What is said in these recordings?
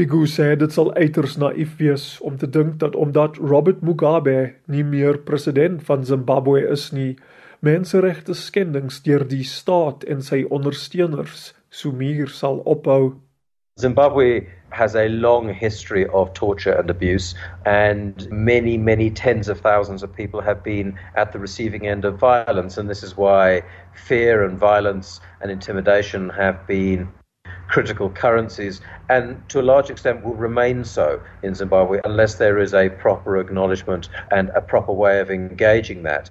Pigu sê dit sal uiters naïef wees om te dink dat omdat Robert Mugabe nie meer president van Zimbabwe is nie, menseregte skendings deur die staat en sy ondersteuners Sumir sal ophou. Zimbabwe has a long history of torture and abuse, and many, many tens of thousands of people have been at the receiving end of violence. And this is why fear and violence and intimidation have been critical currencies, and to a large extent will remain so in Zimbabwe unless there is a proper acknowledgement and a proper way of engaging that.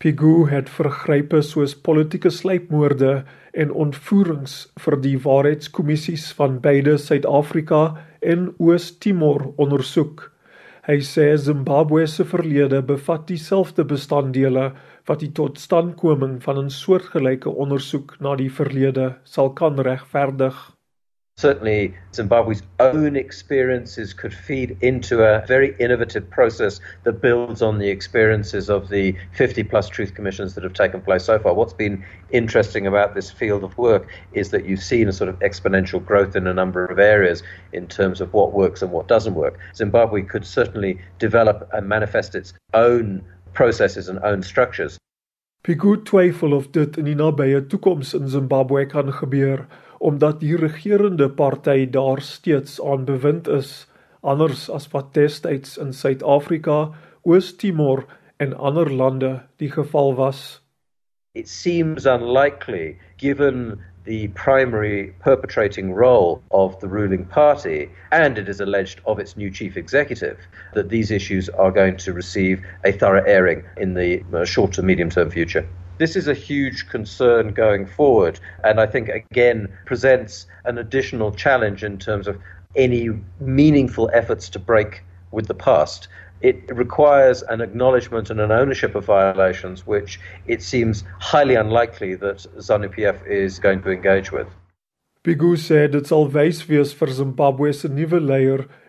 Pigu het vergrype soos politieke sluipmoorde en ontvoerings vir die waarheidskommissies van beide Suid-Afrika en Oos-Timor ondersoek. Hy sê Zimbabwe se verlede bevat dieselfde bestanddele wat die totstandkoming van 'n soortgelyke ondersoek na die verlede sal kan regverdig. Certainly Zimbabwe's own experiences could feed into a very innovative process that builds on the experiences of the 50 plus truth commissions that have taken place so far. What's been interesting about this field of work is that you've seen a sort of exponential growth in a number of areas in terms of what works and what doesn't work. Zimbabwe could certainly develop and manifest its own processes and own structures. Pigou twyfel of dit in die nabye toekoms in Zimbabwe kan gebeur omdat die regerende party daar steeds aan bewind is, anders as wat destyds in Suid-Afrika, Oos-Timor en ander lande die geval was. It seems unlikely given the primary perpetrating role of the ruling party, and it is alleged of its new chief executive, that these issues are going to receive a thorough airing in the uh, short to medium term future. This is a huge concern going forward, and I think again presents an additional challenge in terms of any meaningful efforts to break with the past. It requires an acknowledgement and an ownership of violations, which it seems highly unlikely that ZANU PF is going to engage with. Pigou sê dit sal wys wees vir Zimbabwe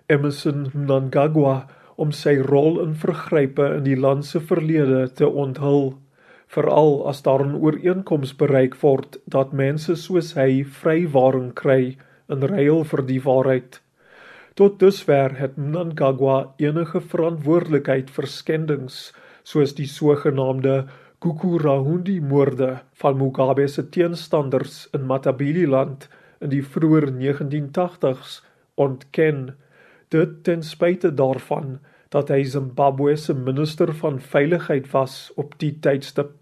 Emmerson Mnangagwa, om sy rol in vergrype in die land se verlede te onthul veral as daar 'n ooreenkoms bereik word dat mense soos hy vrywaring kry in ruil vir die waarheid. Tot dusver het Mnangagwa enige verantwoordelikheid vir skendings soos die sogenaamde Kukurahundi moorde van Mugabe se teenstanders in Matabeleland in die vroeë 1980s ontken. Dit ten spyte daarvan dat hy Zimbabwe se minister van veiligheid was op die tydstip.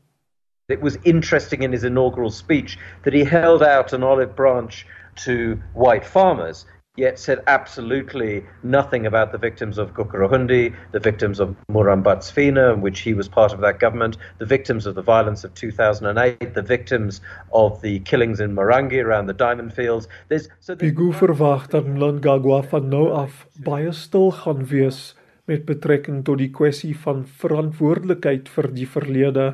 It was interesting in his inaugural speech that he held out an olive branch to white farmers, yet said absolutely nothing about the victims of Gukurahundi, the victims of Murambatsvina, in which he was part of that government, the victims of the violence of 2008, the victims of the killings in Marange around the diamond fields. There's, so Pigou verwag dat Mnangagwa van nou af baie stil gaan wees met betrekking tot die kwessie van verantwoordelikheid vir die verlede.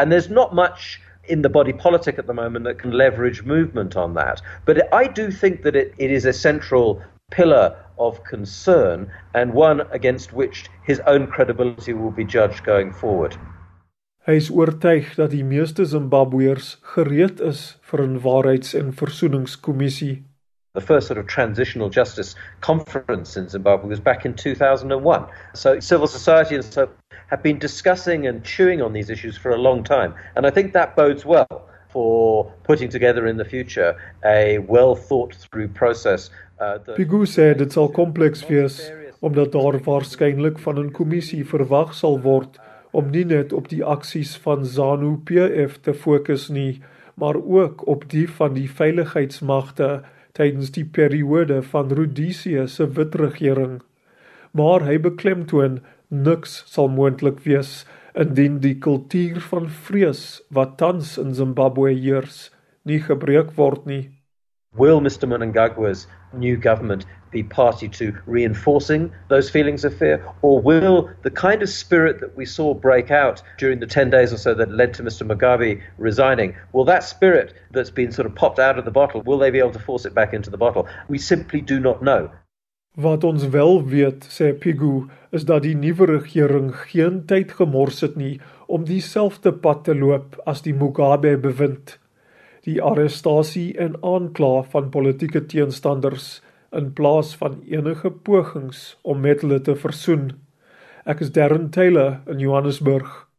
And there's not much in the body politic at the moment that can leverage movement on that. But I do think that it, it is a central pillar of concern and one against which his own credibility will be judged going forward. Hy is oortuig dat die meeste Zimbabweërs gereed is vir 'n waarheids- en versoeningskommissie. The first sort of transitional justice conference in Zimbabwe was back in 2001. So civil society and so have been discussing and chewing on these issues for a long time. And I think that bodes well for putting together in the future a well thought through process. Uh, Pigu sê dit sal kompleks wees omdat daar waarskynlik van 'n kommissie verwag sal word om nie net op die aksies van ZANU PF te fokus nie, maar ook op die van die veiligheidsmagte tydens die periode van Rhodesia se wit regering. Maar hy beklemtoon niks sal moontlik wees indien die kultuur van vrees wat tans in Zimbabwe heers nie gebreek word nie. Will Mr Mnangagwa's new government be party to reinforcing those feelings of fear? Or will the kind of spirit that we saw break out during the 10 days or so that led to Mr Mugabe resigning will that spirit that's been sort of popped out of the bottle will they be able to force it back into the bottle? We simply do not know Wat ons wel weet, sê Pigu, is dat die nuwe regering geen tyd gemors het nie om dieselfde pad te loop as die Mugabe bewind. Die arrestasie en aankla van politieke teenstanders in plaas van enige pogings om met hulle te versoen. Ek is Darren Taylor in Johannesburg.